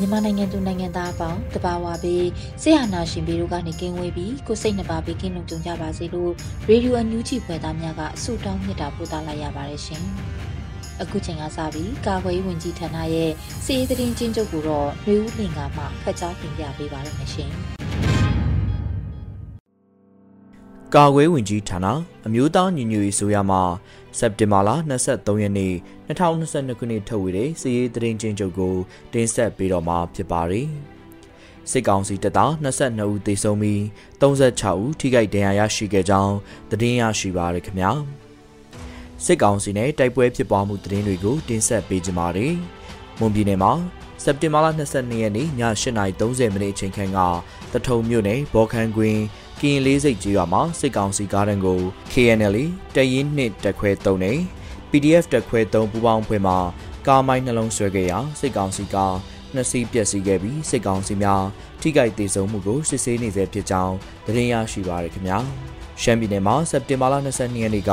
မြန်မာနိုင်ငံသူနိုင်ငံသားအပေါင်းတဘာဝပေးဆရာနာရှင်ပြီးတို့ကနေကင်းဝေးပြီးကိုစိတ်နှပါပေးကင်းလုံးကြုံကြပါစေလို့ရေဒီယိုအန်ယူဂျီဖွယ်သားများကအဆုတောင်းမြတ်တာပို့သလိုက်ရပါတယ်ရှင်။အခုချိန်ကစပြီးကာကွယ်ဝင်ကြီးဌာနရဲ့စီးရီးသတင်းချင်းချုပ်ကိုတော့နှွေဦးလင်ကမှဖတ်ကြားတင်ပြပေးပါရမရှင်။ကာကွယ်ဝင်ကြီးဌာနအမျိုးသားညီညွတ်ရေးဆိုရမှာ စက်တင်ဘာလ23ရက်နေ့2022ခုနှစ်ထုတ်ဝေတဲ့စီးရေးသတင်းချင်းချုပ်ကိုတင်ဆက်ပေးတော့မှာဖြစ်ပါတယ်။စစ်ကောင်စီတပ်သား22ဦးသေဆုံးပြီး36ဦးထိခိုက်ဒဏ်ရာရရှိခဲ့ကြောင်းသတင်းရရှိပါရခင်ဗျာ။စစ်ကောင်စီနဲ့တိုက်ပွဲဖြစ်ပွားမှုသတင်းတွေကိုတင်ဆက်ပေးကြပါမယ်။မွန်ပြည်နယ်မှာစက်တင်ဘာလ22ရက်နေ့ည8:30မိနစ်အချိန်ခန့်ကတထုံမြို့နယ်ဘော်ခန်ကွင်း ကရင်လေးစိတ်ကြီးရွာမှာစစ်ကောင်စီကားတန်းကို KNL တရင်နှစ်တက်ခွဲ3နဲ့ PDF တက်ခွဲ3ပူးပေါင်းဖွဲ့မှကားမိုင်းနှလုံးဆွဲခဲ့ရာစစ်ကောင်စီကနှစ်စီးပျက်စီးခဲ့ပြီးစစ်ကောင်စီများထိခိုက်ဒေဆုံးမှုကိုစစ်ဆေးနေဆဲဖြစ်ကြောင်းသတင်းရရှိပါရခင်ဗျာရှမ်းပြည်နယ်မှာစက်တင်ဘာလ22ရက်နေ့က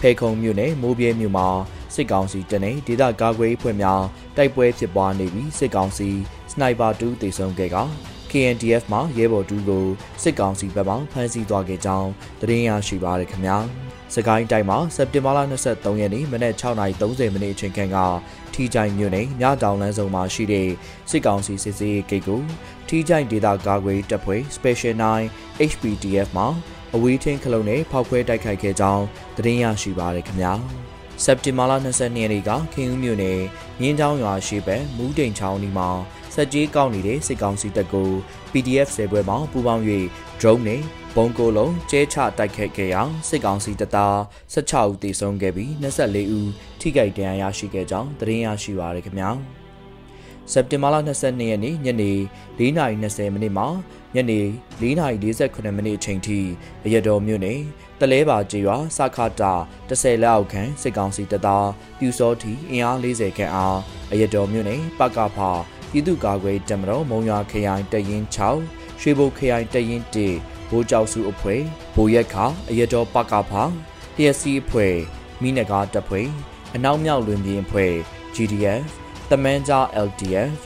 ဖေခုံမြို့နယ်မိုးပြဲမြို့မှာစစ်ကောင်စီတနေဒေသကာကွယ်အဖွဲ့များတိုက်ပွဲဖြစ်ပွားနေပြီးစစ်ကောင်စီစနိုက်ပါ2တေဆုံးခဲ့က KNDF မှရဲဘော်တူကိုစစ်ကောင်စီဘက်မှဖမ်းဆီးသွားခဲ့ကြောင်းသတင်းရရှိပါရခင်ဗျာစကိုင်းတိုင်းမှာစက်တင်ဘာလ23ရက်နေ့မနက်6:30မိနစ်အချိန်ခန့်ကထီချိုင်မြို့နယ်ညတောင်လန်းဆောင်မှာရှိတဲ့စစ်ကောင်စီစစ်စေးဂိတ်ကိုထီချိုင်ဒေသကာကွယ်တပ်ဖွဲ့ Special 9 HPDF မှအဝေးထင်းခလုံးနဲ့ဖောက်ခွဲတိုက်ခိုက်ခဲ့ကြောင်းသတင်းရရှိပါရခင်ဗျာ စက်တင်ဘာလ22ရက်နေ့ကခင်ဦးမြို့နယ်မြင်းချောင်းရွာရှိဘက်မူးတိန်ချောင်းဒီမှာစက်ကြီးကောက်နေတဲ့စစ်ကောင်စီတပ်ကို PDF ဆယ်ပွဲမှာပူးပေါင်း၍ drone နဲ့ဘုံကိုလုံးကျဲချတိုက်ခတ်ခဲ့ရာစစ်ကောင်စီတပ်သား16ဦးသေဆုံးခဲ့ပြီး24ဦးထိခိုက်ဒဏ်ရာရရှိခဲ့ကြောင်းသတင်းရရှိပါရခင်ဗျာ စက်တင်ဘာလ22ရက်နေ့ညနေ4:20မိနစ်မှာညနေ4:48မိနစ်အချိန်ထိအရတော်မြို့နယ်တလဲပါကျေးရွာစခတာ10လက်အောက်ခံစစ်ကောင်စီတပ်သားပြူစောတီအင်အား40ခန့်အားအရတော်မြို့နယ်ပကဖာပြည်သူ့ကာကွယ်တမတော်မုံရွာခရိုင်တရင်6ရွှေဘိုခရိုင်တရင်1ဘိုးကြောက်စုအဖွဲ့ဘိုရက်ခအရတော်ပကဖာတရစီအဖွဲ့မိနဂါတပ်ဖွဲ့အနောက်မြောက်လွင်ပြင်အဖွဲ့ GDF တမန်ကြား LDF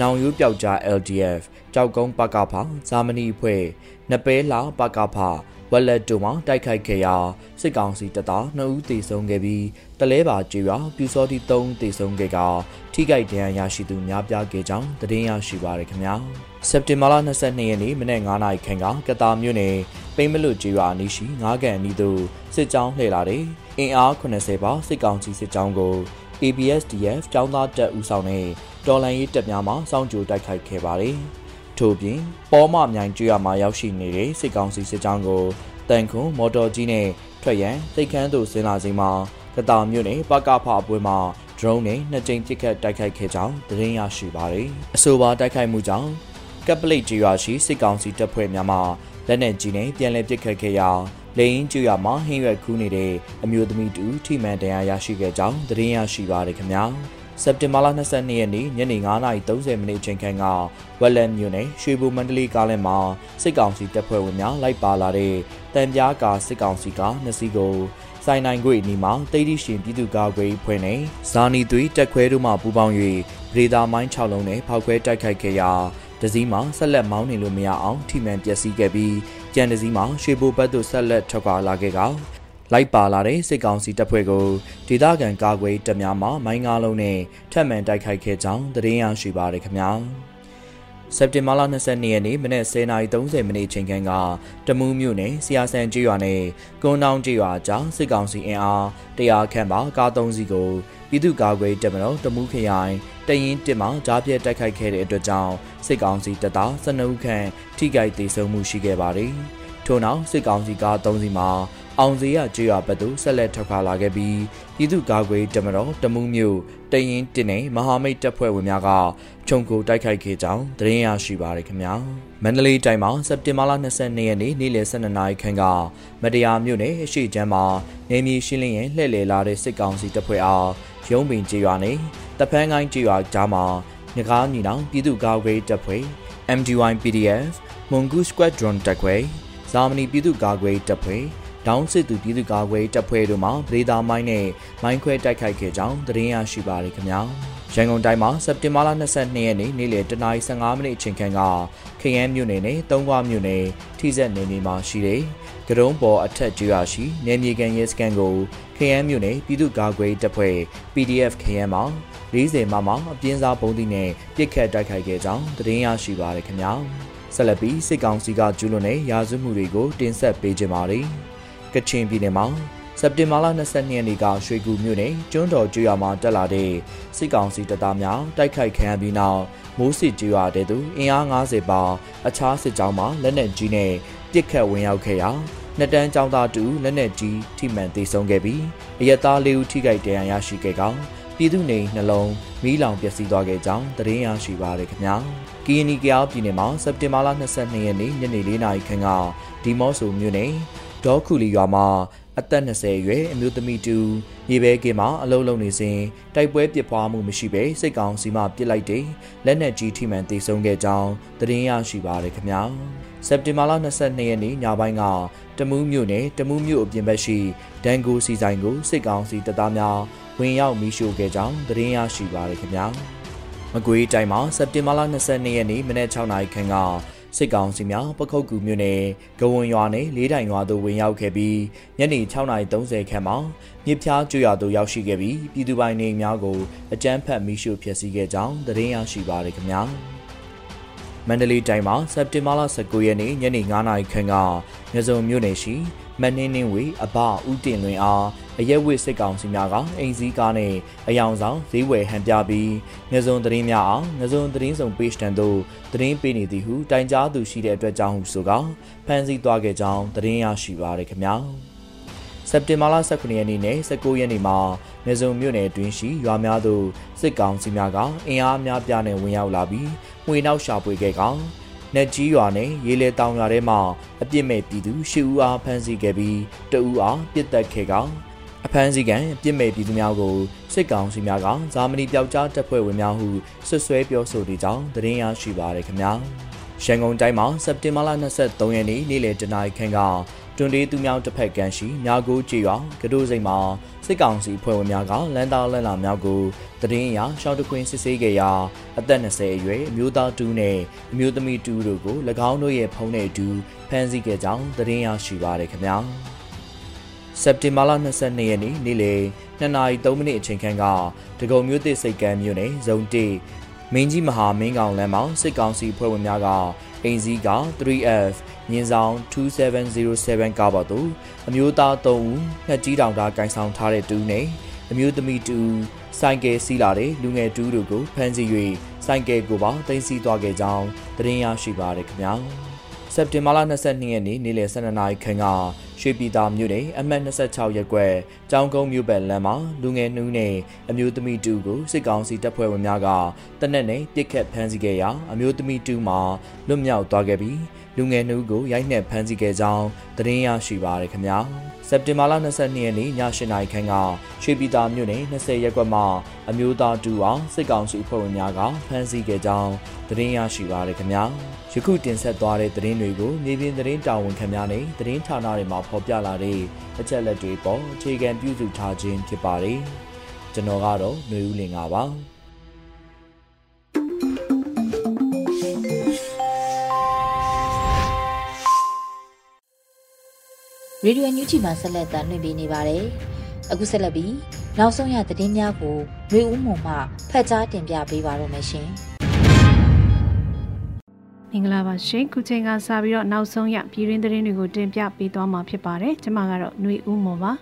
နောင်ရိုးပြောက်ကြား LDF ကြောက်ကုန်းပကဖာဂျာမနီအဖွဲ့နပဲလာပကဖာဝက်လက်တို့မှတိုက်ခိုက်ခဲ့ရာစစ်ကောင်စီတပ်သား2ဦးသေဆုံးခဲ့ပြီးတလဲပါကျေးရွာပြူစောတိ3ဦးသေဆုံးခဲ့ကထိခိုက်ဒဏ်ရာရရှိသူများပြားခဲ့ကြောင်းသတင်းရရှိပါရခင်ဗျာစက်တင်ဘာလ22ရက်နေ့မနေ့9နာရီခန့်ကကတာမြို့နယ်ပိမလွတ်ကျေးရွာအနီးရှိငါးကန်အနီးသို့စစ်ကြောင်းလှည့်လာတဲ့အင်အား80ပါစစ်ကောင်စီစစ်ကြောင်းကို ABSDF ចောင်းသားတပ်ဦးဆောင်တဲ့တော်လန်ရေးတပ်များမှစောင့်ကြိုတိုက်ခိုက်ခဲ့ပါတယ်။ထို့ပြင်ပေါ်မမြိုင်ကျွရမှာရောက်ရှိနေတဲ့စစ်ကောင်စီစစ်ကြောင်းကိုတန်ခွန်မော်တော်ကြီးနဲ့ထွက်ရန်တိတ်ခမ်းသို့ဆင်းလာချိန်မှာကတာမြို့နယ်ပကဖအပွဲမှာ drone နဲ့နှစ်ကြိမ်ပစ်ခတ်တိုက်ခိုက်ခဲ့ကြောင်းသတင်းရရှိပါတယ်။အဆိုပါတိုက်ခိုက်မှုကြောင့်ကပ်ပလိတ်ကျွာရှိစစ်ကောင်စီတပ်ဖွဲ့များမှလက်နက်ကြီးနဲ့ပြန်လည်ပစ်ခတ်ခဲ့ရာ လိန်ကျွာမှာဟင်းရွက်ခူးနေတဲ့အမျိုးသမီးတူထိမှန်တရားရရှိခဲ့ကြောင်းသတင်းရရှိပါတယ်ခင်ဗျာစက်တင်ဘာလ22ရက်နေ့ညနေ9:30မိနစ်အချိန်ခန့်ကဝက်လန်မြို့နယ်ရွှေဘိုမန္တလေးကားလမ်းမှာစစ်ကောင်စီတပ်ဖွဲ့ဝင်များလိုက်ပါလာတဲ့တံပြားကာစစ်ကောင်စီကားနှစ်စီးကိုစိုင်းနိုင်ခွေနီမှာတိတ်တိရှင်ပြည်သူ့ကာကွယ်ဖွဲ့နဲ့ဇာနီသွေးတက်ခွဲတို့မှပူးပေါင်း၍ဗရေဒါမိုင်း6လုံးနဲ့ဖောက်ခွဲတိုက်ခိုက်ခဲ့ရာဒဇီမှာဆက်လက်မောင်းနေလို့မရအောင်ထိမှန်ပျက်စီးခဲ့ပြီး ကြံဒဇီမှာရွှေဘိုဘက်သို့ဆက်လက်ထွက်ခွာလာခဲ့ကလိုက်ပါလာတဲ့စစ်ကောင်စီတပ်ဖွဲ့ကိုဒေသခံကာကွယ်တပ်များမှမိုင်းငါးလုံးနဲ့ထပ်မံတိုက်ခိုက်ခဲ့ကြောင်းသတင်းရရှိပါရခင်ဗျာစက်တင်ဘာလ22ရက်နေ့မနက်10:30မိနစ်ချိန်ခန့်ကတမူးမြို့နယ်ဆီယာဆန်ကျေးရွာနယ်ကွန်းတောင်ကျေးရွာကြားစစ်ကောင်စီအင်အားတရားခန့်ပါကား၃စီးကို ပြည်သူ့ကာကွယ်တပ်မတော်တမူးခရိုင်တရင်တစ်မှကြားပြတ်တိုက်ခိုက်ခဲ့တဲ့အတွက်ကြောင့်စစ်ကောင်စီတပ်သား12ဦးခန့်ထိခိုက်ဒေဆုံးမှုရှိခဲ့ပါတယ်။ထို့နောက်စစ်ကောင်စီကား၃စီးမှာ အောင်စရကျွရဘက်သို့ဆက်လက်ထွက်ခွာလာခဲ့ပြီးပြည်သူ့ကာကွယ်တပ်မတော်တမူးမြို့တရင်တင်နေမဟာမိတ်တပ်ဖွဲ့ဝင်များကခြုံကိုတိုက်ခိုက်ခဲ့ကြောင်းသတင်းရရှိပါရခင်ဗျာမန္တလေးတိုင်းမှာစက်တင်ဘာလ22ရက်နေ့နေ့လယ်12နာရီခန့်ကမတရားမြို့နယ်အရှိချမ်းမှာနေမြေရှင်းလင်းရင်လှည့်လည်လာတဲ့စစ်ကောင်စီတပ်ဖွဲ့အားရုံးပင်ကြေးရွာနဲ့တဖန်းကိုင်းကြေးရွာကြားမှာငကားညီနောင်ပြည်သူ့ကာကွယ်တပ်ဖွဲ့ MDY PDF Mongoose Squadron တပ်ခွဲဇာမနီပြည်သူ့ကာကွယ်တပ်ဖွဲ့ ဒေါင်းစစ်သူပြည်သူ့ကာကွယ်တပ်ဖွဲ့တို့မှဗဒေတာမိုင်းနဲ့မိုင်းခွဲတိုက်ခိုက်ခဲ့ကြောင်းသတင်းရရှိပါရခင်ဗျာရန်ကုန်တိုင်းမှာစက်တင်ဘာလ22ရက်နေ့နေ့လယ်တနာရီ15မိနစ်အချိန်ခန့်ကခရမ်းမြို့နယ်နဲ့တုံးကွာမြို့နယ်ထိစက်နေနေမှာရှိတဲ့ကရုံးပေါ်အထက်ကျွရရှိနယ်မြေကန်ရဲစကန်ကိုခရမ်းမြို့နယ်ပြည်သူ့ကာကွယ်တပ်ဖွဲ့ PDF ခရမ်းမှာ40မမအပြင်းစားပုံးသီးနဲ့ပြစ်ခတ်တိုက်ခိုက်ခဲ့ကြောင်းသတင်းရရှိပါရခင်ဗျာဆက်လက်ပြီးစစ်ကောင်စီကကျူးလွန်တဲ့ရာဇဝတ်မှုတွေကိုတင်ဆက်ပေးကြပါမယ် ကချင်ပြည်နယ်မှာစက်တင်ဘာလ22ရက်နေ့ကရွှေကူမြို့နယ်ကျွန်းတော်ကျွော်မှာတက်လာတဲ့စစ်ကောင်စီတပ်သားများတိုက်ခိုက်ခံရပြီးနောက်မိုးစစ်ကျွော်တဲ့သူအင်အား90ပါအခြားစစ်ကြောင်းမှလက်နက်ကြီးနဲ့ပစ်ခတ်ဝင်ရောက်ခဲ့ရာနှစ်တန်းចောင်းသားတူလက်နက်ကြီးထိမှန်သေဆုံးခဲ့ပြီးအရက်သားလေးဦးထိခိုက်ဒဏ်ရာရရှိခဲ့ကောင်ပြည်သူနေနှလုံးမီးလောင်ပျက်စီးသွားခဲ့ကြောင်းသတင်းရရှိပါရခင်ဗျာကီယနီကယားပြည်နယ်မှာစက်တင်ဘာလ22ရက်နေ့ညနေ4:00နာရီခန့်ကဒီမော့ဆိုမြို့နယ် ဒေါခုလီရွာမှာအသက်20အရွယ်အမျိုးသမီးတူရေဘဲကင်းမှာအလုံးလုံးနေစဉ်တိုက်ပွဲပစ်ပွားမှုမရှိဘဲစိတ်ကောင်းစီမှပစ်လိုက်တဲ့လက်နက်ကြီးထိမှန်သေဆုံးခဲ့ကြောင်းသတင်းရရှိပါရခင်ဗျာစက်တင်ဘာလ22ရက်နေ့ညပိုင်းကတမူးမြို့နယ်တမူးမြို့အပြင်ဘက်ရှိဒန်ကိုစီဆိုင်ကိုစိတ်ကောင်းစီတပ်သားများဝင်ရောက်မီးရှို့ခဲ့ကြောင်းသတင်းရရှိပါရခင်ဗျာမကွေးတိုင်းမှာစက်တင်ဘာလ22ရက်နေ့မနက်6နာရီခန့်က စစ်ကောင်စီများပခုတ်ကူမြို့နယ်ဂဝွန်ရွာနဲ့လေးတိုင်ရွာသို့ဝင်ရောက်ခဲ့ပြီးညနေ6:30ခန့်မှာမြစ်ဖျားကျွရွာသို့ရောက်ရှိခဲ့ပြီးပြည်သူပိုင်နေများကိုအကြမ်းဖက်မိရှုဖျက်ဆီးခဲ့ကြောင်းသတင်းရရှိပါရခင်ဗျာ မန္တလေးတိုင်းမှာစက်တင်ဘာလ19ရက်နေ့ညနေ9:00နာရီခန့်ကမြစုံမြို့နယ်ရှိမနှင်းနှင်းဝေအဘဦးတင်လွင်အားအရက်ဝစ်စစ်ကောင်စီများကအိမ်စည်းကားနဲ့အယောင်ဆောင်ဈေးဝယ်ဟန်ပြပြီးငစုံသတင်းများအောင်ငစုံသတင်းဆောင် page တန်သို့သတင်းပေးနေသည်ဟုတိုင်ကြားသူရှိတဲ့အတွက်ကြောင့်ဟုဆိုကဖန်ဆီးသွားခဲ့ကြောင်းသတင်းရရှိပါရခင်ဗျာ စက်တင်ဘာလ18ရက်နေ့နဲ့19ရက်နေ့မှာနေစုံမြို့နယ်တွင်ရှိရွာများသို့စစ်ကောင်စီများကအင်အားများပြားနဲ့ဝင်ရောက်လာပြီးမှွေနောက်ရှာဖွေခဲ့ကောင်နက်ကြီးရွာနဲ့ရေလေတောင်ရွာထဲမှာအပြစ်မဲ့ပြည်သူ၈ဦးအားဖမ်းဆီးခဲ့ပြီးတဦးအားပြစ်တက်ခဲ့ကောင်အဖမ်းဆီးကန်ပြစ်မဲ့ပြည်သူများကိုစစ်ကောင်စီများကဇာမနီပျောက်ကြားတပ်ဖွဲ့ဝင်များဟုဆွဆွဲပြောဆိုသည့်ကြောင်းသတင်းရရှိပါရခင်ဗျာရန်ကုန်တိုင်းမှာစက်တင်ဘာလ23ရက်နေ့နေ့လယ်တနာရီခန့်က တွန်တေးသူမြောင်တစ်ဖက်ကန်ရှိမြာကိုကြေးရွာကတိုးစိန်မှာစစ်ကောင်စီဖွဲ့ဝင်များကလန်သားလန်လာများကိုတရင်အရရှောင်းတခွင်းစစ်ဆေးခဲ့ရာအသက်20အရွယ်အမျိုးသားတူနဲ့အမျိုးသမီးတူတို့ကို၎င်းတို့ရဲ့ဖုန်းနဲ့အတူဖမ်းဆီးခဲ့ကြောင်းသတင်းရရှိပါရခင်ဗျာစက်တင်ဘာလ22ရက်နေ့နေ့လယ်2:03မိနစ်အချိန်ခန့်ကဒဂုံမြို့သစ်စိတ်ကမ်းမြို့နယ်ဇုံ1မင်းကြီးမဟာမင်းကောင်လမ်းမှာစစ်ကောင်စီဖွဲ့ဝင်များကအိမ်စည်းက 3F မြင်းဆောင်2707ကားပေါ်သို့အမျိုးသား3ဦးနှက်ကြီးတောင်တာကင်ဆောင်ထားတဲ့တူနဲ့အမျိုးသမီးတူဆိုင်ကယ်စီးလာတဲ့လူငယ်တူတို့ကိုဖမ်းဆီး၍ဆိုင်ကယ်ကိုပါတင်စီသွားခဲ့ကြောင်းသတင်းရရှိပါရခင်ဗျာစက်တင်ဘာလ22ရက်နေ့နေ့လယ်12နာရီခန့်ကရွှေပြည်သာမြို့နယ်အမှတ်26ရပ်ကွက်ကျောင်းကုန်းမြို့ဘက်လမ်းမှာလူငယ်နှူးနဲ့အမျိုးသမီးတူကိုစစ်ကောင်စီတပ်ဖွဲ့ဝင်များကတနက်နဲ့ပစ်ခတ်ဖမ်းဆီးခဲ့ရာအမျိုးသမီးတူမှာလွတ်မြောက်သွားခဲ့ပြီး လူငယ်နှုတ်ကိုရိုက်နှက်ဖမ်းဆီးခဲ့ကြောင်းသတင်းရရှိပါရခင်ဗျာစက်တင်ဘာလ22ရက်နေ့ည8:00နာရီခန့်ကရွှေပြည်သာမြို့နယ်20ရပ်ကွက်မှာအမျိုးသားတူအောင်စစ်ကောင်စီအဖွဲ့ဝင်များကဖမ်းဆီးခဲ့ကြောင်းသတင်းရရှိပါရခင်ဗျာယခုတင်ဆက်သွားတဲ့သတင်းတွေကိုမြေပြင်သတင်းတာဝန်ခံများနဲ့သတင်းဌာနတွေမှာဖော်ပြလာတဲ့အချက်လက်တွေပေါ်အခြေခံပြုစုထားခြင်းဖြစ်ပါတယ်ကျွန်တော်ကတော့ຫນွေဦးလင်ပါ ရေဒီယိုညူချီမှာဆက်လက်တင်ပြနေပါတယ်။အခုဆက်လက်ပြီးနောက်ဆုံးရသတင်းများကိုမျိုးဦးမုံမှဖတ်ကြားတင်ပြပေးပါရမရှင်။မင်္ဂလာပါရှင်ခုချိန်ကစပြီးတော့နောက်ဆုံးရပြည်ရင်းသတင်းတွေကိုတင်ပြပေးသွားမှာဖြစ်ပါတယ်ကျွန်မကတော့ຫນွေဦးမော်ပါ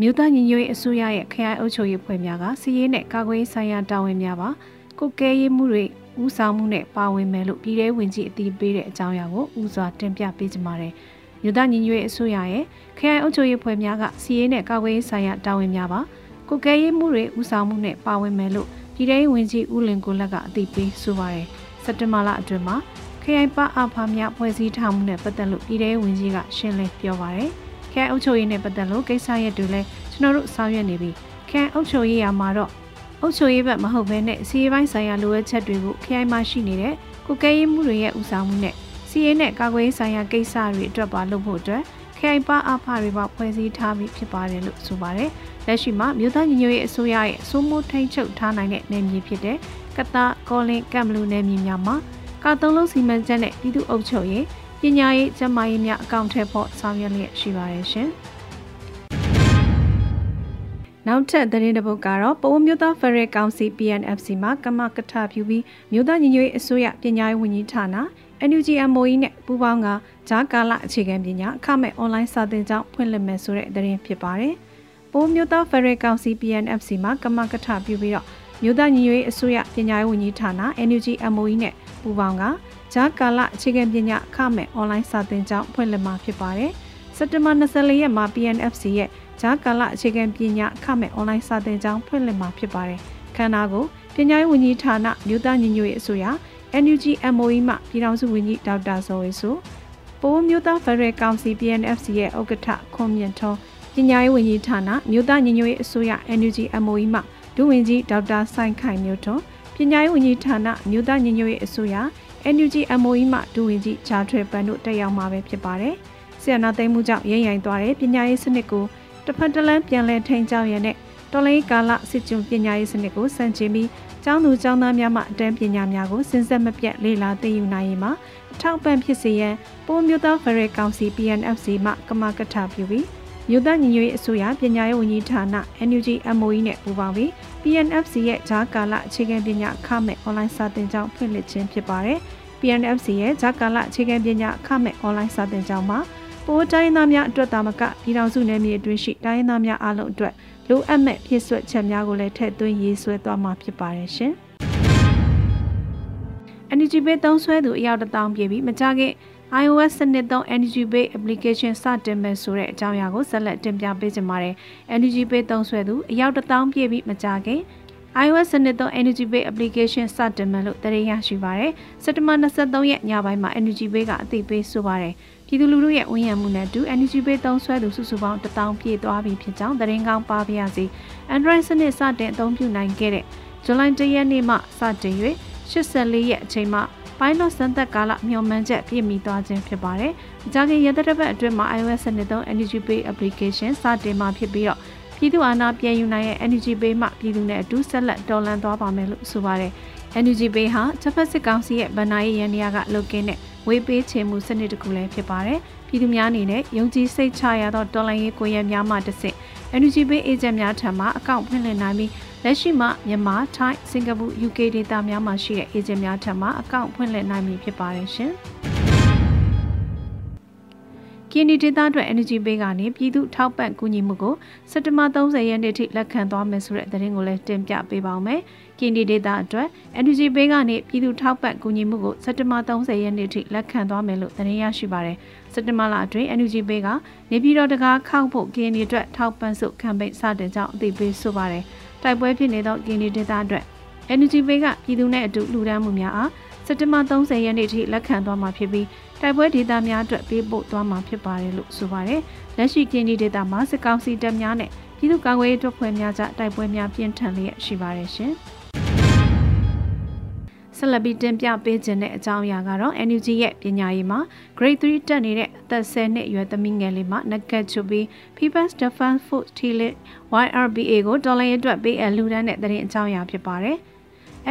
မြို့သားညီညွတ်ရေးအစိုးရရဲ့ခရိုင်အုပ်ချုပ်ရေးဖွဲ့များကစီးရေးနဲ့ကာကွယ်ရေးဆိုင်ရာတာဝန်များပါကုတ်ကဲရေးမှုတွေ ဦးဆောင်မှုနဲ့ပါဝင်မယ်လို့ပြည်ထောင်ဝင်ကြီးအတည်ပြုတဲ့အကြောင်းအရာကိုဦးစွာတင်ပြပေးကြပါမယ်မြို့သားညီညွတ်ရေးအစိုးရရဲ့ခရိုင်အုပ်ချုပ်ရေးဖွဲ့များကစီးရေးနဲ့ကာကွယ်ရေးဆိုင်ရာတာဝန်များပါကုတ်ကဲရေးမှုတွေဦးဆောင်မှုနဲ့ပါဝင်မယ်လို့ပြည်ထောင်ဝင်ကြီးဦးလင်ကိုလက်ကအတည်ပြုဆိုပါတယ်စက်တဘာလအတွင်းမှာခရိုင်ပအဖာများဖွဲ့စည်းထားမှုနဲ့ပတ်သက်လို့ပြည်ထောင်ဝင်ကြီးကရှင်းလင်းပြောပါတယ်ခရိုင်အုပ်ချုပ်ရေးနဲ့ပတ်သက်လို့ကိစ္စရပ်တွေလည်းကျွန်တော်တို့ဆောင်ရွက်နေပြီးခရိုင်အုပ်ချုပ်ရေးရာမှာတော့ အုပ်ချုပ်ရေးဘက်မဟုတ်ဘဲနဲ့စီးရေးပိုင်းဆိုင်ရာလိုအပ်ချက်တွေကိုခရိုင်မှာရှိနေတဲ့ကုကဲရေးမှုတွေရဲ့ဦးဆောင်မှုနဲ့စီးရေးနဲ့ကာကွယ်ရေးဆိုင်ရာကိစ္စတွေအတွက်ပါလုပ်ဖို့အတွက်ခရိုင်ပါအဖတွေပါဖွဲ့စည်းထားပြီးဖြစ်ပါတယ်လို့ဆိုပါတယ်။လက်ရှိမှာမြို့သားညီညွတ်ရေးအစိုးရရဲ့အစိုးမိုးထိန်းချုပ်ထားနိုင်တဲ့နယ်မြေဖြစ်တဲ့ကတာကောလင်ကမ်ဘလူနယ်မြေများမှာကာသုံးလုံးစီမံချက်နဲ့ပြည်သူ့အုပ်ချုပ်ရေးပညာရေးကျန်းမာရေးများအကောင့်ထည့်ဖို့ဆောင်ရွက်လျက်ရှိပါတယ်ရှင်။ နောက်ထပ်သတင်းတစ်ပုဒ်ကတော့ပဝမျိုးသားဖရဲကောင်စီ PNFC မှာကမကထပြုပြီးမြို့သားညီညွတ်ရေးအစိုးရပညာရေးဝန်ကြီးဌာန NUG MOE နဲ့ပူးပေါင်းကဂျာကာလအခြေခံပညာအခမဲ့အွန်လိုင်းစာသင်ကျောင်းဖွင့်လှစ်မယ်ဆိုတဲ့သတင်းဖြစ်ပါတယ်။ပဝမျိုးသားဖရဲကောင်စီ PNFC မှာကမကထပြုပြီးတော့မြို့သားညီညွတ်ရေးအစိုးရပညာရေးဝန်ကြီးဌာန NUG MOE နဲ့ပူးပေါင်းကဂျာကာလအခြေခံပညာအခမဲ့အွန်လိုင်းစာသင်ကျောင်းဖွင့်လှစ်မှာဖြစ်ပါတယ်။စက်တင်ဘာ24ရက်မှာ PNFC ရဲ့ ဂျာကာလအခြေခံပညာအခမဲ့အွန်လိုင်းစာသင်ကျောင်းဖွင့်လှစ်မှာဖြစ်ပါတယ်။ခန္ဓာကိုပညာရေးဝန်ကြီးဌာနမြို့သားညီညွတ်ရေးအစိုးရ NUG MOE မှပြည်ထောင်စုဝန်ကြီးဒေါက်တာဇော်ဝေဆိုပိုးမြို့သားဖရယ်ကောင်စီ PNFC ရဲ့ဥက္ကဋ္ဌခွန်မြင့်ထုံးပညာရေးဝန်ကြီးဌာနမြို့သားညီညွတ်ရေးအစိုးရ NUG MOE မှဒုဝန်ကြီးဒေါက်တာဆိုင်ခိုင်မျိုးထွန်းပညာရေးဝန်ကြီးဌာနမြို့သားညီညွတ်ရေးအစိုးရ NUG MOE မှဒုဝန်ကြီးဂျာထွေပန်တို့တက်ရောက်မှာပဲဖြစ်ပါတယ်။ဆီယနာသိမ်းမှုကြောင့်ရိမ့်ရိုင်သွားတဲ့ပညာရေးစနစ်ကို တစ်ဖက်တစ်လမ်းပြန်လည်ထိန်းကျောင်းရတဲ့တော်လိုင်းကာလစစ်ကျုံပညာရေးစနစ်ကိုစံချိန်ပြီးကျောင်းသူကျောင်းသားများမှအတန်းပညာများကိုစဉ်ဆက်မပြတ်လေ့လာသင်ယူနိုင်ရင်မှာအထောက်ပံ့ဖြစ်စေရန်ပိုးမျိုးသားဖရဲကောင်စီ PNFC မှကမကထပြုပြီးမြို့သားညီညွတ်ရေးအစိုးရပညာရေးဝန်ကြီးဌာန NUG MOE နဲ့ပူးပေါင်းပြီး PNFC ရဲ့ဂျာကာလအခြေခံပညာအခမဲ့အွန်လိုင်းစာသင်ကျောင်းဖွင့်လှစ်ခြင်းဖြစ်ပါတယ်။ PNFC ရဲ့ဂျာကာလအခြေခံပညာအခမဲ့အွန်လိုင်းစာသင်ကျောင်းမှာ ပိုးတိုင်းသားများအတွက်တာမကပြည်ထောင်စုနယ်မြေအတွင်းရှိတိုင်းသားများအားလုံးအတွက်လိုအပ်မဲ့ဖြည့်ဆွတ်ချက်များကိုလည်းထည့်သွင်းရေးဆွဲသွားမှာဖြစ်ပါတယ်ရှင်။ Energy Bay သုံးဆွဲသူအယောက်တစ်တောင်းပြပြီးမကြခင် iOS စနစ်သုံး Energy Bay application စတင်မယ်ဆိုတဲ့အကြောင်းအရာကိုဆက်လက်တင်ပြပေးကြပါမယ်။ Energy Bay သုံးဆွဲသူအယောက်တစ်တောင်းပြပြီးမကြခင် iOS စနစ်သုံး Energy Bay application စတင်မယ်လို့သတင်းရရှိပါရယ်။စက်တဘာ23ရက်ညပိုင်းမှာ Energy Bay ကအသိပေးဆိုပါရယ်။ပြည်သူလူထုရဲ့ဝန်ရံမှုနဲ့အတူ Energy Bay သုံးဆွဲသူစုစုပေါင်း1000ပြည့်သွားပြီဖြစ်ကြောင်းသတင်းကောင်းပါပါရစေ။ Android စနစ်စတင်အသုံးပြုနိုင်ခဲ့တဲ့ဇူလိုင်1ရက်နေ့မှစတင်၍84ရက်အချိန်မှပိုင်းလော့စံသက်ကာလမျှော်မှန်းချက်ပြည့်မီသွားခြင်းဖြစ်ပါတယ်။အကြခင်ရသက်တစ်ပတ်အတွင်းမှာ iOS စနစ်သုံး Energy Pay application စတင်မှာဖြစ်ပြီးတော့ ပြည်သူအာဏာပြန်ယူနိုင်ရဲ့ Energy Pay မှပြည်သူနဲ့အတူဆက်လက်တော်လှန်သွားပါမယ်လို့ဆိုပါတယ်။ Energy Pay ဟာချက်ဖက်စစ်ကောင်စီရဲ့ဗန်နာရေးရန်ရာကလုတ်ကင်းတဲ့ဝေးပေးချေမှုစနစ်တစ်ခုလည်းဖြစ်ပါတယ်။ပြည်သူများအနေနဲ့ယုံကြည်စိတ်ချရသောတော်လှန်ရေးကိုရများမှတစ်ဆင့် Energy Pay agent များထံမှအကောင့်ဖွင့်လှစ်နိုင်ပြီးလက်ရှိမှာမြန်မာ၊ထိုင်း၊စင်ကာပူ UK ဒေသများမှာရှိတဲ့ agent များထံမှအကောင့်ဖွင့်လှစ်နိုင်ပြီဖြစ်ပါတယ်ရှင်။ ကင်းဒီဒေသအတွက် energy pay ကနေပြည်သူထောက်ပံ့ကူညီမှုကိုစက်တဘာ30ရက်နေ့ထိလက်ခံသွားမယ်ဆိုတဲ့သတင်းကိုလည်းတင်ပြပေးပါောင်းမယ်။ကင်းဒီဒေသအတွက် energy pay ကနေပြည်သူထောက်ပံ့ကူညီမှုကိုစက်တဘာ30ရက်နေ့ထိလက်ခံသွားမယ်လို့သတင်းရရှိပါတယ်။စက်တဘာလအတွင်း energy pay ကနေပြည်တော်တကားခောက်ဖို့ကင်းဒီအတွက်ထောက်ပံ့စုကမ်ပိန်းစတင်ကြောင်းအသိပေးဆိုပါတယ်။တိုက်ပွဲဖြစ်နေသောကင်းဒီဒေသအတွက် energy pay ကပြည်သူနဲ့အတူလူဒန်းမှုများအားစက်တဘာ30ရက်နေ့ထိလက်ခံသွားမှာဖြစ်ပြီး တိုက်ပွဲဒေသများအတွက်ပေးပို့သွားမှာဖြစ်ပါတယ်လို့ဆိုပါတယ်။လက်ရှိကင်းဒီဒေသမှာစစ်ကောင်စီတပ်များနဲ့ပြည်သူ့ကာကွယ်ရေးတပ်ဖွဲ့များကြတိုက်ပွဲများပြင်းထန်လျက်ရှိပါတယ်ရှင်။ဆက်လက်ပြီးတင်ပြပေးခြင်းတဲ့အကြောင်းအရာကတော့ NUG ရဲ့ပညာရေးမှာ Grade 3တက်နေတဲ့အသက်10နှစ်အရွယ်သမီးငယ်လေးမှနဂတ်ချူပြီး People's Defense Force Telet YRBA ကိုဒေါ်လာအတွက်ပေးအပ်လှူဒန်းတဲ့တဲ့ရင်အကြောင်းအရာဖြစ်ပါတယ်။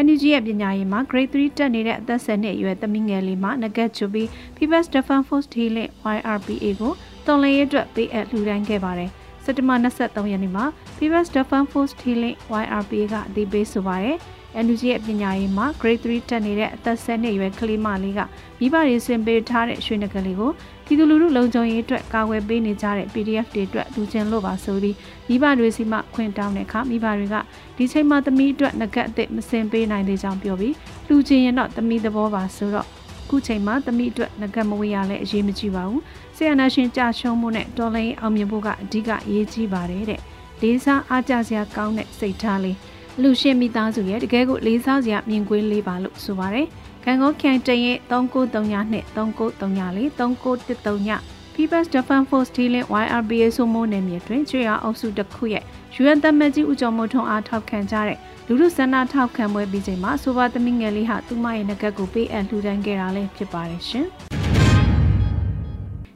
NUG ရဲ့ပညာရေးမှာ Grade 3တက်နေတဲ့အသက်10နှစ်အရွယ်သမီးငယ်လေးမှငကက်ချူပြီး People's Defense Force Healing YRPA ကိုတော်လှန်ရေးအတွက်ပေးအပ်လှူဒါန်းခဲ့ပါတယ်။ စက်တဘာ23ရက်နေ့မှာ People's Defense Force Healing YRPA ကအသိပေးဆိုပါတယ်။ NUG ရဲ့ပညာရေးမှာ Grade 3တက်နေတဲ့အသက်10နှစ်အရွယ်ကလေးမလေးကမိဘတွေဆင်ပေးထားတဲ့ရွှေနဂလေးကိုပြည်သူလူထုလုံခြုံရေးအတွက်ကာကွယ်ပေးနေကြတဲ့ PDF တွေအတွက်လူချင်းလို့ပါဆိုပြီးမိဘတွေစီမှခွင့်တောင်းတဲ့အခါမိဘတွေကဒီချိန်မှာသမီးအတွက်ငကက်အစ်မစင်ပေးနိုင်သေးကြောင်းပြောပြီးလူချင်းရင်တော့သမီးသဘောပါဆိုတော့ ခုချိန်မှာသမီးအတွက်ငကက်မဝေးရလဲအရေးမကြီးပါဘူးဆီယနာရှင်ကြာရှုံးမှုနဲ့တော်လိုင်းအောင်မြင်ဖို့ကအဓိကအရေးကြီးပါတယ်တဲ့လေးစားအားကြစရာကောင်းတဲ့စိတ်ထားလေးလူရှင်မိသားစုရဲ့တကယ်ကိုလေးစားစရာမြင်ကွင်းလေးပါလို့ဆိုပါတယ်။ကံကောခိုင်တရင်3939နဲ့3934 3913 People's Defense Force Dealing YRBA ဆိုမိုးနယ်မြေတွင်ကျွေရအုပ်စုတစ်ခုရဲ့ UN သမက်ကြီးဦးကျော်မိုးထွန်းအားထောက်ခံကြတဲ့ လူလူဆန္ဒထောက်ခံပွဲပြီးချိန်မှာဆိုပါသမီးငယ်လေးဟာသူမရဲ့ငကက်ကိုပေးအပ်လှူဒန်းခဲ့တာလည်းဖြစ်ပါတယ်ရှင်။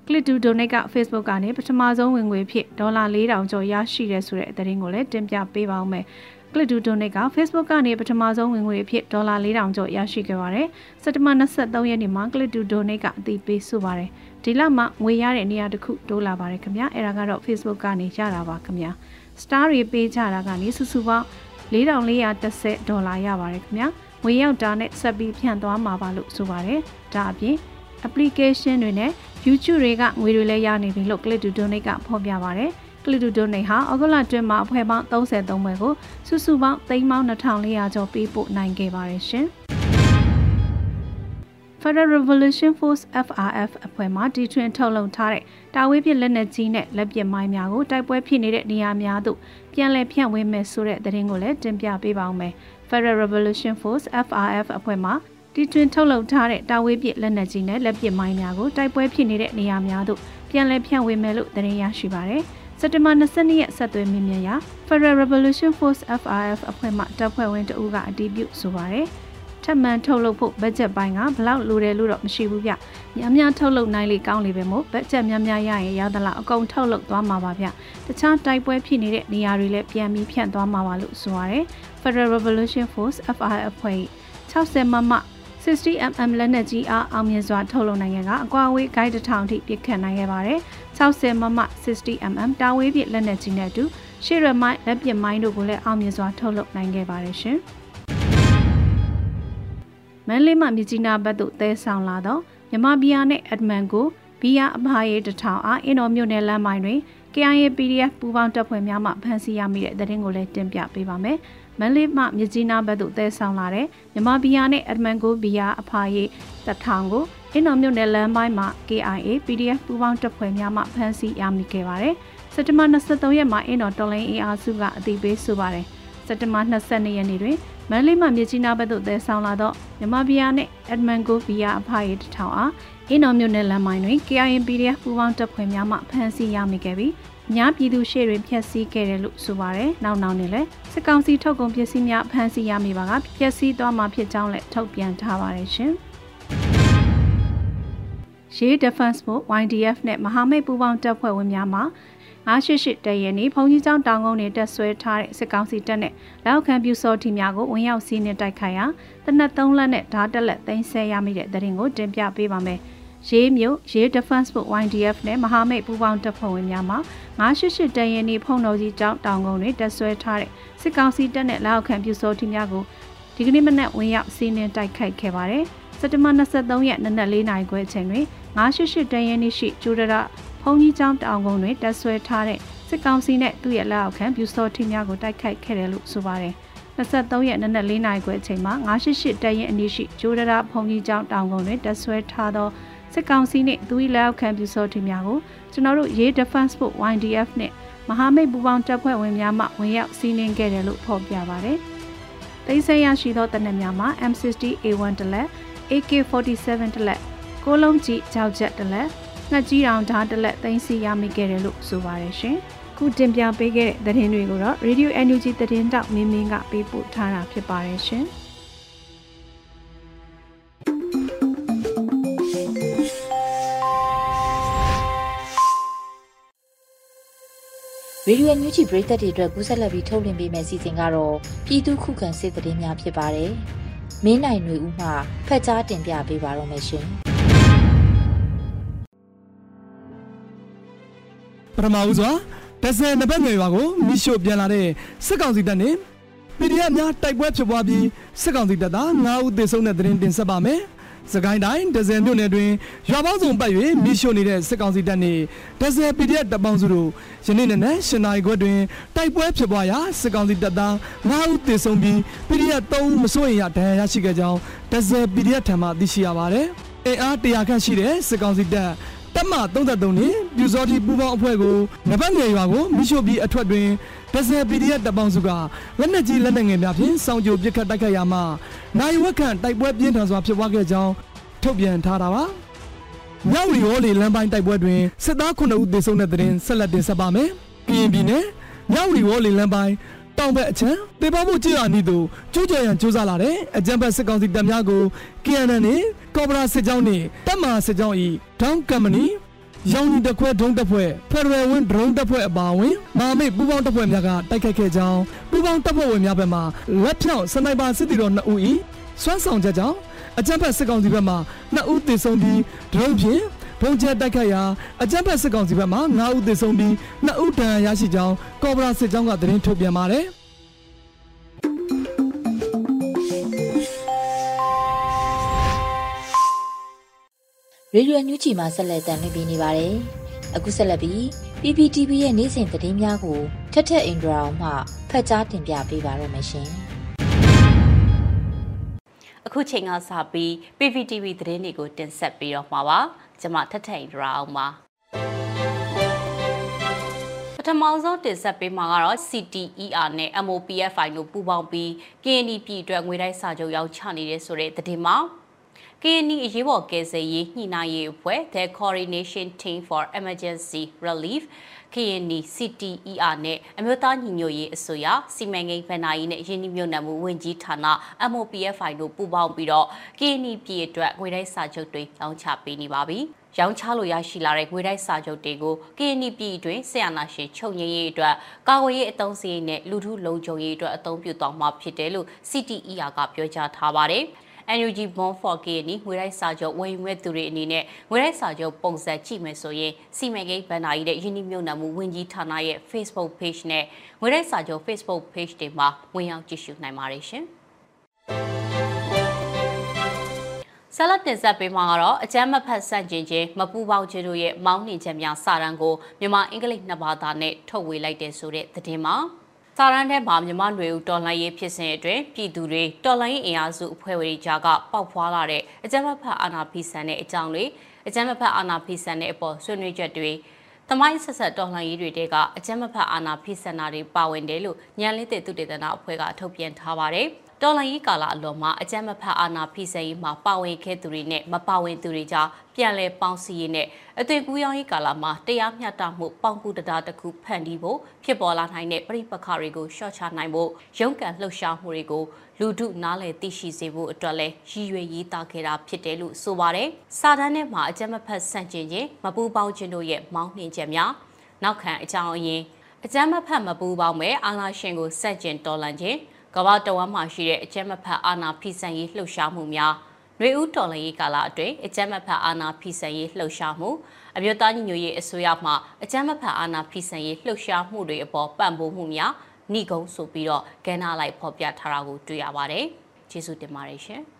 Click to Donate က Facebook ကနေပထမဆုံးဝင်ငွေဖြစ်ဒေါ်လာ4000ကျော်ရရှိတယ်ဆိုတဲ့သတင်းကိုလည်းတင်ပြပေးပါဦးမယ်။ Click to Donate က Facebook ကနေပထမဆုံးဝင်ငွေအဖြစ်ဒေါ်လာ4000ကျော်ရရှိခဲ့ပါတယ်။စက်တဘာ23ရက်နေ့မှာ Click to Donate ကအသိပေးဆိုပါတယ်။ဒီလမှာငွေရတဲ့နေရာတစ်ခုတိုးလာပါတယ်ခင်ဗျာ။အဲ့ဒါကတော့ Facebook ကနေရတာပါခင်ဗျာ။ Star တွေပေးကြတာကနေစုစုပေါင်း 4410ဒေါ်လာရပါတယ်ခင်ဗျာ။ငွေရောက်တာနဲ့ဆက်ပြီးဖြန့်သွားမှာပါလို့ဆိုပါတယ်။ဒါအပြင် application တွေနဲ့ YouTube တွေကငွေတွေလည်းရနေပြီလို့ Click to Donate ကဖော်ပြပါတယ်။ကလီတူဒိုနေဟာအောက်ဂလတွင်မှာအဖွဲ့ပေါင်း33ဘွဲကိုစုစုပေါင်းသိန်းပေါင်း2400ကျော်ပေးပို့နိုင်ခဲ့ပါတယ်ရှင်။ Federal Revolution Force FRF အဖွဲ့မှတီထွင်ထုတ်လုပ်ထားတဲ့တာဝေးပြလက်နက်ကြီးနဲ့လက်ပစ်မိုင်းများကိုတိုက်ပွဲဖြစ်နေတဲ့နေရာများသို့ ပြန်လည်ဖြန့်ဝေမယ်ဆိုတဲ့သတင်းကိုလည်းတင်ပြပေးပါောင်းမယ်။ Federal Revolution Force FRF အဖွဲ့မှတီထွင်ထုတ်လုပ်ထားတဲ့တာဝေးပြလက်နက်ကြီးနဲ့လက်ပစ်မိုင်းများကိုတိုက်ပွဲဖြစ်နေတဲ့နေရာများသို့ပြန်လည်ဖြန့်ဝေမယ်လို့သတင်းရရှိပါရယ်။စက်တင်ဘာ22ရက်ဆက်သွယ်မြင်မြန်ရာ Federal Revolution Force FRF အဖွဲ့မှတပ်ဖွဲ့ဝင်တအူးကအတည်ပြုဆိုပါရယ် ထပ်မံထုတ်လုပ်ဖို့ဘတ်ဂျက်ပိုင်းကဘလောက်လိုတယ်လို့တော့မရှိဘူးဗျ။များများထုတ်လုပ်နိုင်လေကောင်းလေပဲမို့ဘတ်ဂျက်များများရရင်ရသလားအကုန်ထုတ်လုပ်သွားမှာပါဗျ။တခြားတိုက်ပွဲဖြစ်နေတဲ့နေရာတွေလည်းပြန်ပြီးဖြန့်သွားမှာပါလို့ဆိုရတယ်။ Federal Revolution Force FRF အဖွဲ့60မမ 60mm လက်နက်ကြီးအားအောင်မြင်စွာထုတ်လုပ်နိုင်ခဲ့ကအကွာဝေးဂိုက်တစ်ထောင်ထိပစ်ခတ်နိုင်ခဲ့ပါတယ်။60မမ 60mm တာဝေးပြလက်နက်ကြီးနဲ့အတူရှေ့ရမိုင်းလက်ပစ်မိုင်းတို့ကိုလည်းအောင်မြင်စွာထုတ်လုပ်နိုင်ခဲ့ပါတယ်ရှင်။ မန်လေးမှမြကြီးနားဘက်သို့တဲဆောင်လာတော့မြမဘီယာနဲ့အက်ဒမန်ကိုဘီယာအဖားရဲတထောင်အားအင်တော်မြို့နယ်လမ်းမိုင်းတွင် KIA PDF ပူးပေါင်းတပ်ဖွဲ့များမှဖမ်းဆီးရမိတဲ့သတင်းကိုလည်းတင်ပြပေးပါမယ်။မန်လေးမှမြကြီးနားဘက်သို့တဲဆောင်လာတဲ့မြမဘီယာနဲ့အဒမန်ကိုဘီယာအဖာရိတထောင်ကိုအင်းတော်မြို့နယ်လမ်းပိုင်းမှာ KIA PDF ပူးပေါင်းတပ်ဖွဲ့များမှဖမ်းဆီးရမိခဲ့ပါတယ်။စက်တဘာ23ရက်မှာအင်းတော်တော်လိုင်းအင်အားစုကအသိပေးဆိုပါတယ်။စက်တဘာ22ရက်နေ့တွင် မန်လေးမှမြကြီးနားဘက်သို့တဲဆောင်လာသောမြမဘီယာနဲ့အဒမန်ကိုဘီယာအဖာရိတထောင်အားအင်းတော်မြို့နယ်လမ်းပိုင်းတွင် KIA PDF ပူးပေါင်းတပ်ဖွဲ့များမှဖမ်းဆီးရမိခဲ့ပြီးအများပြည်သူရှေ့တွင်ဖျက်ဆီးခဲ့တယ်လို့ဆိုပါတယ်။နောက်နောက်နဲ့လည်းစစ်ကောင်စီထုတ်ကုန်ပစ္စည်းများဖမ်းဆီးရမိပါကဖျက်ဆီးသွားမှာဖြစ်ကြောင်းလည်းထုတ်ပြန်ထားပါတယ်ရှင်။ရေ Defense Force YDF နဲ့မဟာမိတ်ပူးပေါင်းတပ်ဖွဲ့ဝင်များမှ 988တရဲနေဘုံကြီးကျောင်းတောင်ကုန်းနဲ့တက်ဆွဲထားတဲ့စစ်ကောင်စီတပ်နဲ့လောက်ခံပြူစောထီများကိုဝင်ရောက်စီးနှင်တိုက်ခိုက်ရာတနက်3လက်နဲ့ဓာတ်တက်လက်သိမ်းဆဲရမိတဲ့တဲ့ရင်ကိုတင်ပြပေးပါမယ်။ရေးမြို့ရေး Defense Force YDF နဲ့မဟာမိတ်ပူးပေါင်းတပ်ဖွဲ့ဝင်များမှ988တန်ရင်နေဖုံတော်ကြီးကျောင်းတောင်ကုန်းတွေတက်ဆွဲထားတဲ့စစ်ကောင်စီတပ်နဲ့လက်အောက်ခံပြူစောထီများကိုဒီကနေ့မနက်ဝင်ရောက်စီးနင်းတိုက်ခိုက်ခဲ့ပါတယ်။စက်တဘာ23ရက်နနက်4နာရီခွဲအချိန်တွင်988တန်ရင်နေရှိကျူဒရ ဖုံကြီးကျောင်းတောင်ကုန်းတွင်တက်ဆွဲထားတဲ့စစ်ကောင်စီနဲ့သူ့ရဲ့လက်အောက်ခံပြူစောထီများကိုတိုက်ခိုက်ခဲ့တယ်လို့ဆိုပါတယ်။23ရက်နနက်4နာရီခွဲအချိန်မှာ988တရင်အနီးရှိဂျိုးဒရာဖုန်ကြီးကျောင်းတောင်ကုန်းတွင်တက်ဆွဲထားသောစစ်ကောင်စီနဲ့သူ၏လက်အောက်ခံပြူစောထီများကိုကျွန်တော်တို့ရေး Defense Force YDF နဲ့မဟာမိတ်ပူးပေါင်းတပ်ဖွဲ့ဝင်များမှဝင်ရောက်စီးနင်းခဲ့တယ်လို့ဖော်ပြပါတယ်။တိတ်ဆိတ်ရရှိသောတပ်နက်များမှာ M60A1 တလက် AK47 တလက်ကိုလုံးကြီးကြောက်ချက်တလက် ငှက်ကြီးတောင်ဓာတ်တလက်သိမ်းဆီးရမိခဲ့တယ်လို့ဆိုပါတယ်ရှင်။ခုတင်ပြပေးခဲ့တဲ့သတင်းတွေကိုတော့ Radio NUG သတင်းတောက်မင်းမင်းကပေးပို့ထားတာဖြစ်ပါတယ်ရှင်။ရေဒီယိုညူချီပရိသတ်တွေအတွက်ကူးဆက်လက်ပြီးထုတ်လွှင့်ပေးမယ့်စီစဉ်ကတော့ပြည်သူခုခံစစ်တရင်များဖြစ်ပါတယ်။မင်းနိုင်ຫນွေဦးမှဖက်ကြားတင်ပြပေးပါတော့မယ်ရှင် ပထမဦးစွာဒဇယ်နဘက်ငယ်ရွာကိုမိရှို့ပြန်လာတဲ့စစ်ကောင်စီတပ်နဲ့ PDF များတိုက်ပွဲဖြစ်ပွားပြီးစစ်ကောင်စီတပ်သား9ဦးသေဆုံးတဲ့သတင်းတင်ဆက်ပါမယ်။စကိုင်းတိုင်းဒဇယ်မြို့နယ်တွင်ရွာပေါင်းစုံပတ်၍မိရှို့နေတဲ့စစ်ကောင်စီတပ်နှင့်ဒဇယ် PDF တပ်ပေါင်းစုတို့ယနေ့နေ့နဲ့ရှင်နိုင်ခွက်တွင်တိုက်ပွဲဖြစ်ပွားရာစစ်ကောင်စီတပ်သား9ဦးသေဆုံးပြီး PDF 3ဦးမစိုးရိမ်ရဒဏ်ရာရရှိခဲ့ကြောင်းဒဇယ် PDF ထံမှသိရှိရပါတယ်။အင်အား100ခန့်ရှိတဲ့စစ်ကောင်စီတပ် တပ်မ33နှစ်ပြူစောတိပူပေါင်းအဖွဲ့ကိုနဘတ်ငယ်ရွာကိုမိရှို့ပြီးအထွက်တွင်ဒဇယ် PDF တပ်ပေါင်းစုကလက်နက်ကြီးလက်နက်ငယ်များဖြင့်စောင့်ကြိုပစ်ခတ်တိုက်ခိုက်ရမှနိုင်ဝက်ခန့်တိုက်ပွဲပြင်းထန်စွာဖြစ်ပွားခဲ့ကြောင်းထုတ်ပြန်ထားတာပါ။မြောက်ရီဟောလီလမ်းပိုင်းတိုက်ပွဲတွင်စစ်သား9ဦးသေဆုံးတဲ့တဲ့ရင်ဆက်လက်တင်ဆက်ပါမယ်။ကရင်ပြည်နယ်မြောက်ရီဟောလီလမ်းပိုင်းတောင်ဘက်အချမ်းတေပေါမှုကြည်ရနီတို့ကျူးကျော်ရန်ကြိုးစားလာတဲ့အကြံဘက်စစ်ကောင်စီတပ်များကို KNN နဲ့ ကော်ဘရာစစ်ကြောင်းနဲ့တပ်မစစ်ကြောင်း၏ဒေါင်းကမ္ပဏီရောင်နီတခွဲဒုံးတပ်ဖွဲ့ဖက်ဒရယ်ဝင်းဒရုန်းတပ်ဖွဲ့အပါအဝင်မာမိတ်ပူပေါင်းတပ်ဖွဲ့များကတိုက်ခိုက်ခဲ့ကြောင်းပူပေါင်းတပ်ဖွဲ့ဝင်များဘက်မှလက်ဖြောင့်စနိုက်ပါစစ်တီတော်2ဦး၏စွမ်းဆောင်ချက်ကြောင့်အကြမ်းဖက်စစ်ကောင်စီဘက်မှ2ဦးသေဆုံးပြီးဒရုန်းဖြင့်ဘုံကျဲတိုက်ခိုက်ရာအကြမ်းဖက်စစ်ကောင်စီဘက်မှ9ဦးသေဆုံးပြီး2ဦးဒဏ်ရာရရှိကြောင်းကော်ဘရာစစ်ကြောင်းကသတင်းထုတ်ပြန်ပါတယ် ရေဒီယိုညူချီမှာဆက်လက်တင်ပြနေပါတယ်။အခုဆက်လက်ပြီး PPTV ရဲ့နေ့စဉ်သတင်းများကိုထက်ထက်အင်ဒရာအောင်မှဖတ်ကြားတင်ပြပေးပါရမရှင်။အခုချိန်ကစပြီး PPTV သတင်းတွေကိုတင်ဆက်ပေးတော့မှာပါ။ကျွန်မထက်ထက်အင်ဒရာအောင်ပါ။ပထမဆုံးတင်ဆက်ပေးမှာကတော့ CTER နဲ့ MOPFI တို့ပူးပေါင်းပြီး KND ပြည်အတွက်ငွေတိုက်စာချုပ်ရောက်ချနေတဲ့ဆိုတဲ့သတင်းမှာ KNI အရေးပေါ်ကယ်ဆယ်ရေးညှိနှိုင်းရေးအဖွဲ့ The Coordination Team for Emergency Relief KNI CTER နဲ့အမျိုးသားညီညွတ်ရေးအစိုးရစီမံကိန်းဗဏ္ဍာရေးနဲ့ရင်းနှီးမြှုပ်နှံမှုဝန်ကြီးဌာန MOPFI တို့ပူးပေါင်းပြီးတော့ KNI ပြည်အတွက်ငွေတိုက်စာချုပ်တွေလောင်းချပေးနေပါပြီ။ရောင်းချလို့ရရှိလာတဲ့ငွေတိုက်စာချုပ်တွေကို KNI ပြည်အတွင်းဆီယနာရှင်ချုပ်ငင်းရေးအတွက်ကာကွယ်ရေးအသုံးစရိတ်နဲ့လူထုလုံခြုံရေးအတွက်အသုံးပြုသွားမှာဖြစ်တယ်လို့ CTER ကပြောကြားထားပါတယ်။ NUG Bond for KNI ငွေတိုက်စာချုပ်ဝယ်ယူမဲ့သူတွေအနေနဲ့ငွေတိုက်စာချုပ်ပုံစံကြည့်မယ်ဆိုရင်စီမံကိန်းဗန်နာကြီးတဲ့ယင်းနှမြုံနံမှုဝင်ကြီးဌာနရဲ့ Facebook page နဲ့ငွေတိုက်စာချုပ် Facebook page တွေမှာဝင်ရောက်ကြည့်ရှုနိုင်ပါတယ်ရှင်။ဆလတ်တင်ဆက်ပေးမှာကတော့အကြမ်းမဖက်ဆန့်ကျင်ခြင်းမပူပေါင်းခြင်းတို့ရဲ့မောင်းနှင်ချက်များစာတမ်းကိုမြန်မာအင်္ဂလိပ်နှစ်ဘာသာနဲ့ထုတ်ဝေလိုက်တဲ့ဆိုတဲ့သတင်းမှာ စာရန်ထဲမှာမြမနွေဦးတော်လှန်ရေးဖြစ်စဉ်အတွင်းပြည်သူတွေတော်လှန်ရေးအင်အားစုအဖွဲ့ဝင်ကြားကပေါက်ဖွာလာတဲ့အကြမ်းဖက်အာဏာဖီဆန်တဲ့အကြောင်းတွေအကြမ်းဖက်အာဏာဖီဆန်တဲ့အပေါ်ဆွေးနွေးချက်တွေသမိုင်းဆက်ဆက်တော်လှန်ရေးတွေတဲကအကြမ်းဖက်အာဏာဖီဆန်တာတွေပါဝင်တယ်လို့ညံလင်းတဲ့သူတေသနာအဖွဲ့ကထုတ်ပြန်ထားပါတယ်။ တော်လှန်ရေးကာလအလွန်မှာအကြမ်းမဖက်အာဏာဖိစရေးမှာပါဝင်ခဲ့သူတွေနဲ့မပါဝင်သူတွေကြားပြန်လည်ပေါင်းစည်းရေးနဲ့အသွင်ကူးရောင်းရေးကာလမှာတရားမျှတမှုပေါင်းကူတရားတစ်ခုဖန်တီးဖို့ဖြစ်ပေါ်လာနိုင်တဲ့ပြိပခါတွေကိုရှော့ချနိုင်ဖို့ရုန်းကန်လှုပ်ရှားမှုတွေကိုလူထုနားလည်သိရှိစေဖို့အတွက်လဲရည်ရွယ်ရေးသားခဲ့တာဖြစ်တယ်လို့ဆိုပါတယ်။စာတမ်းထဲမှာအကြမ်းမဖက်ဆန့်ကျင်ခြင်းမပူပေါင်းခြင်းတို့ရဲ့မောင်းနှင်ချက်များနောက်ခံအကြောင်းအရင်းအကြမ်းမဖက်မပူပေါင်းမဲ့အာဏာရှင်ကိုစန့်ကျင်တော်လှန်ခြင်း ကမ္ဘာတဝမ်းမှာရှိတဲ့အကြမ်းမဖက်အာဏာဖီဆန်ရေးလှုပ်ရှားမှုများຫນွေဦးတော်လှန်ရေးကာလအတွင်းအကြမ်းမဖက်အာဏာဖီဆန်ရေးလှုပ်ရှားမှုအမျိုးသားညီညွတ်ရေးအစိုးရမှအကြမ်းမဖက်အာဏာဖီဆန်ရေးလှုပ်ရှားမှုတွေအပေါ်ပံ့ပိုးမှုများနှိကုံးဆိုပြီးတော့ကဏ္ဍလိုက်ဖော်ပြထားတာကိုတွေ့ရပါတယ်။ကျေးဇူးတင်ပါတယ်ရှင်။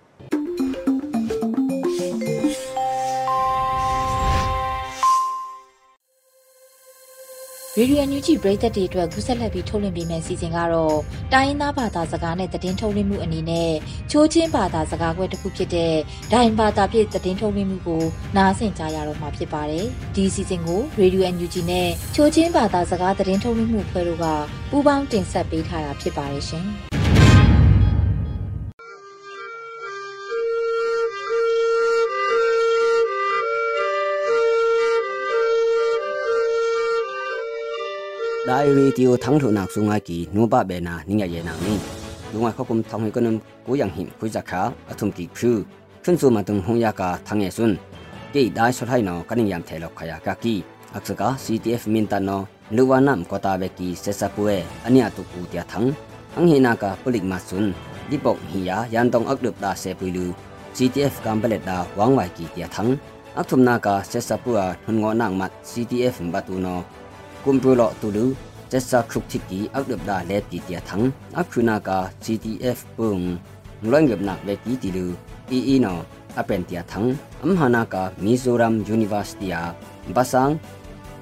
ရေဒီယိုညူဂျီပရိသတ်တွေအတွက်ကူးဆက်လက်ပြီးထုတ်လွှင့်ပေးမယ့်စီစဉ်ကတော့တိုင်းရင်းသားဘာသာစကားနဲ့သတင်းထုတ်လွှင့်မှုအနေနဲ့ချိုးချင်းဘာသာစကားခွဲတစ်ခုဖြစ်တဲ့ဒိုင်ဘာသာပြည့်သတင်းထုတ်လွှင့်မှုကိုနားဆင်ကြရတော့မှာဖြစ်ပါတယ်။ဒီစီစဉ်ကိုရေဒီယိုညူဂျီနဲ့ချိုးချင်းဘာသာစကားသတင်းထုတ်လွှင့်မှုဖွဲ့တို့ကပူးပေါင်းတင်ဆက်ပေးထားတာဖြစ်ပါတယ်ရှင်။ ဒိုင်ရီတီယိုထန်းထုနာဆုငါကီနူပဘေနာနိငယေနာနီလူငါခကုမ်ထောင်းဟေကနမ်ကိုယံဟင်ခွိဇခါအထုံကီခူခွန်းစုမတုံဟုံယာကာထငေဆွန်းကေဒိုင်ဆွထိုင်နောကနိယမ်ထေလောက်ခယာကာကီအခစကာ CTF မင်တနော luwanam kota beki sesapue ania tu pu tia thang ang hina ka pulik masun dipok hiya yantong akdup da se puilu CTF kambalet da wangwai ki tia thang akthumna ka sesapua hungo nang mat CTF batu no kumprulo tulu sesa khuk thiki akdup da le ki tia thang akhuna ka CTF pung loingep nak beki tilu ii no apen tia thang amhana ka mizoram university a basang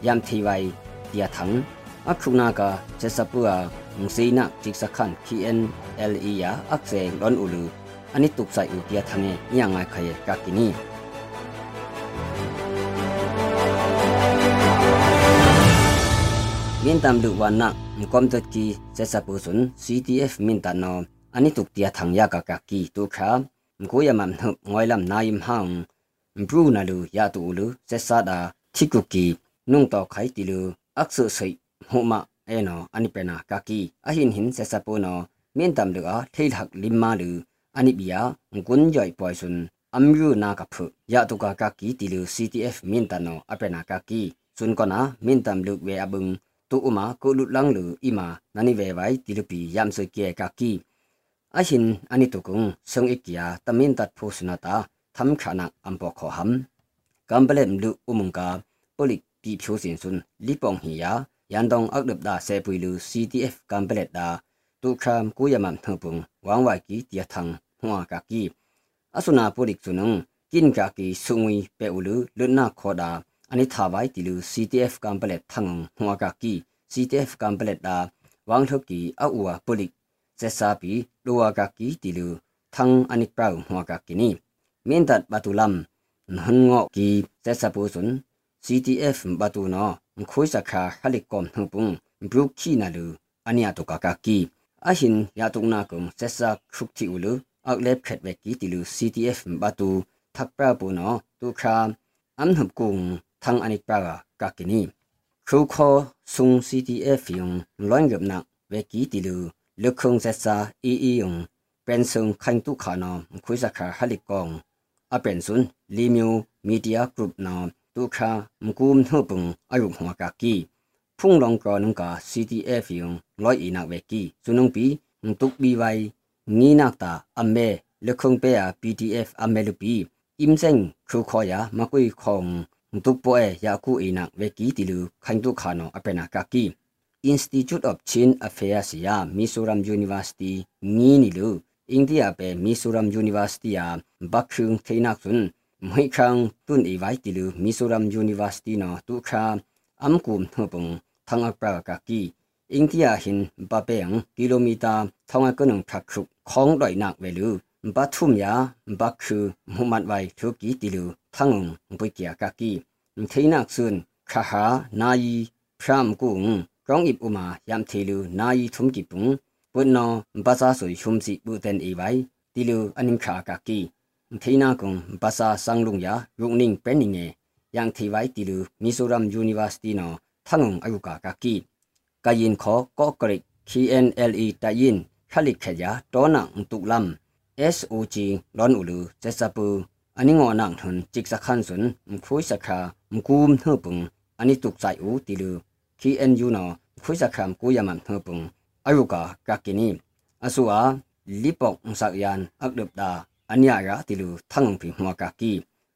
yam thiwai tia thang akhuna ka chesapua ngseina chiksakhan kn le ya akse lon ulu ani tuksai u tia thange yanga khaye kakini min tam lu wana kom tot ki chesapu sun ctf min ta no ani tuk tia thang ya ka ka ki tu kha ko ya mam nup ngoi lam na im hang bru na lu ya tu lu chesa da thiku ki nung to khai ti lu aksu sei huma eno ani pena kaki ahin hin se sapo no min tam lu a thei hak limma lu ani bia ngun joi poison amru na ka phu ya tu ka kaki ti lu ctf min ta no apena kaki sun ko na min tam lu we abung tu uma ko lu lang lu ima nani ve vai ti lu pi yam se ke kaki ahin ani tu kung song ikya tamin tat phu sunata tham khana ampo kho ham kambalem lu umungka polik pi phyo sin sun lipong hi ya yandong akdep da se puilu CTF kamplet da tu kham ku yamam thupung wangwa ki tia thang hwa ka ki asuna polik sunung kin ka ki sungwi pe ulu lunna khoda ani thawai tilu CTF kamplet thang hwa ka ki CTF kamplet da wang thok ki a uwa polik se sa pi luwa ka ki tilu thang ani prau hwa ka ki ni min tat batulam nhan ngo ki se sa pu sun CTF batu no khoi sakha halik kom thupung bruk khi na lu ania to ka ka ki a hin ya tung na kum sesa khuk thi ulu ak lep khet ve ki tilu CTF batu thak pra pu no tu kha am hup kung thang anik pa ga ka kini khu kho sung ctf yung loin gap na ve ki ti lu lu khong sa sa e e yung pen sung khang tu kha no khu sa kha halik kong a pen sun li myu media group no tu kha mkum thu pung a ru hwa ka ki phung long ko nung ka ctf yung loi ina ve ki sunung pi tuk bi wai ngi nak ta amme လခုံပေယာ PDF အမဲလူပီအင်းစင်ခူခေါ်ယာမကွိခုံ ntukpo e yaku inak veki tilu khaintu khano apena kaki Institute of Chin Affairs ya Mizoram University ngi nilu India pe Mizoram University ya bakhung theinak sun mhai khang tun iwai tilu Mizoram University no tu kha amkum thopung thanga pra kaki India hin bapeng kilomita thonga kunung khakruk khong doi nak velu ba thum ya ba khu muman wai thu ki tilu thangum bui kya ka ki theinak sun kha ha na yi phram kung kong ip uma yam thilu na yi thum ki pung punno ba sa sui hum si bu ten e wai tilu anin kha ka ki theina kung ba sa sang lung ya rung ning pen ning e yang thi wai tilu mizoram university no thangum ayu ka ka ki kayin kho ko krik knle tayin khalik khaya tona tuk lam SOG ลอนอุลูเจสปูอันนี้งอนังทุนจิกสักขันสุนมคุยสักขามกุมเฮปุงอันนี้ตุกใจอูติลู KNU นอคุยสักขามกุยามันเฮปุงอายุกากากินีอาสุอาลิปอกสักยานอักเดบดาอันยารติลูทั้งพิหัวกากี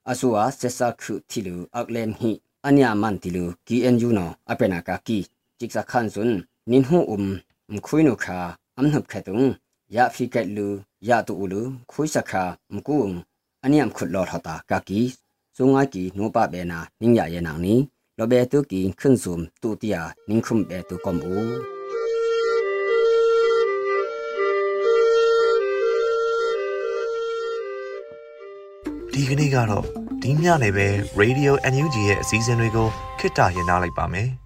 อาสุอาเจสักคือติลูอักเลมฮีอันยามันติลู KNU นออเปนากากีจิกสักขันสุนนินหูอุมมคุยนุคาอัมหับแคตุง ยาฟิกตลูยาตูอูลูคุยสักคามกุงอันยามขุดลอดหตากากีซุงอากีโนปะเบนานิงยาเยนางนี้ลเบตุกีขึ้นซุมตูติยานิงคุมเบตุกอมอูဒီကနေ့ကတော့ဒီညနေပဲ Radio NUG ရဲ့အစည်းအဝေးတွေကိုခਿੱတရနာလိုက်ပါမယ်။